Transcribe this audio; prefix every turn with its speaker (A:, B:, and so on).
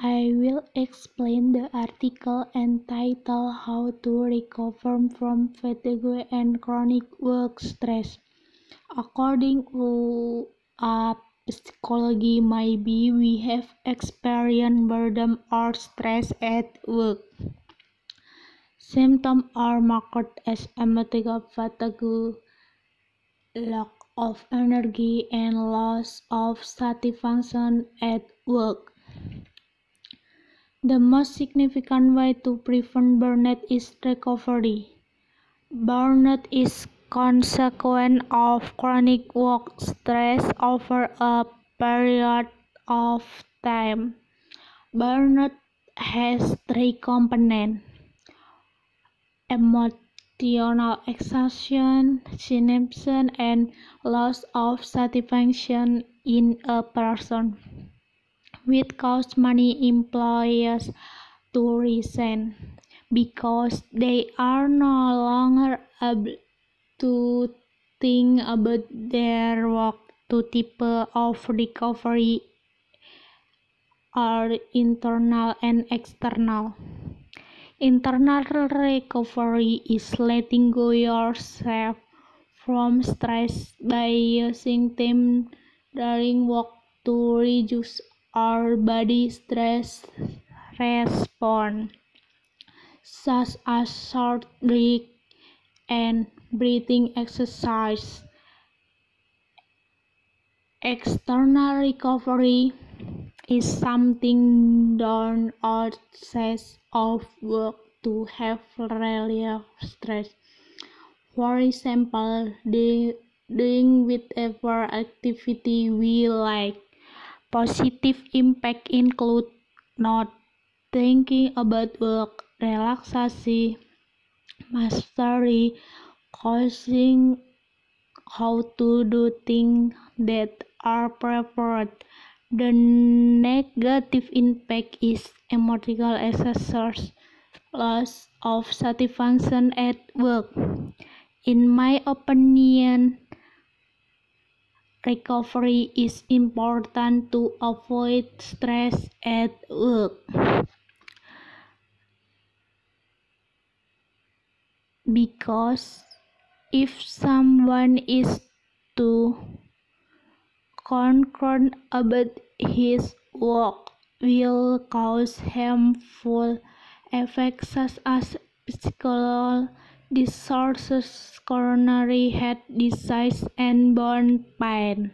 A: I will explain the article entitled How to Recover from Fatigue and Chronic Work Stress. According to a psychology, maybe we have experienced boredom or stress at work. Symptoms are marked as emotional fatigue, lack of energy, and loss of satisfaction at work. The most significant way to prevent burnout is recovery. Burnout is consequence of chronic work stress over a period of time. Burnout has three components emotional exhaustion, cynicism, and loss of satisfaction in a person which cause many employers to resign because they are no longer able to think about their work. Two types of recovery are internal and external. Internal recovery is letting go yourself from stress by using time during work to reduce our body stress response, such as short break and breathing exercise. External recovery is something done outside of work to help relieve stress. For example, doing whatever activity we like Positive impact include not thinking about work, relaxation, mastery, causing how to do things that are preferred. The negative impact is emotional exhaustion, loss of satisfaction at work. In my opinion, recovery is important to avoid stress at work. Because if someone is too concerned about his work will cause harmful effects such as physical disorders, coronary heart disease, and bone pain.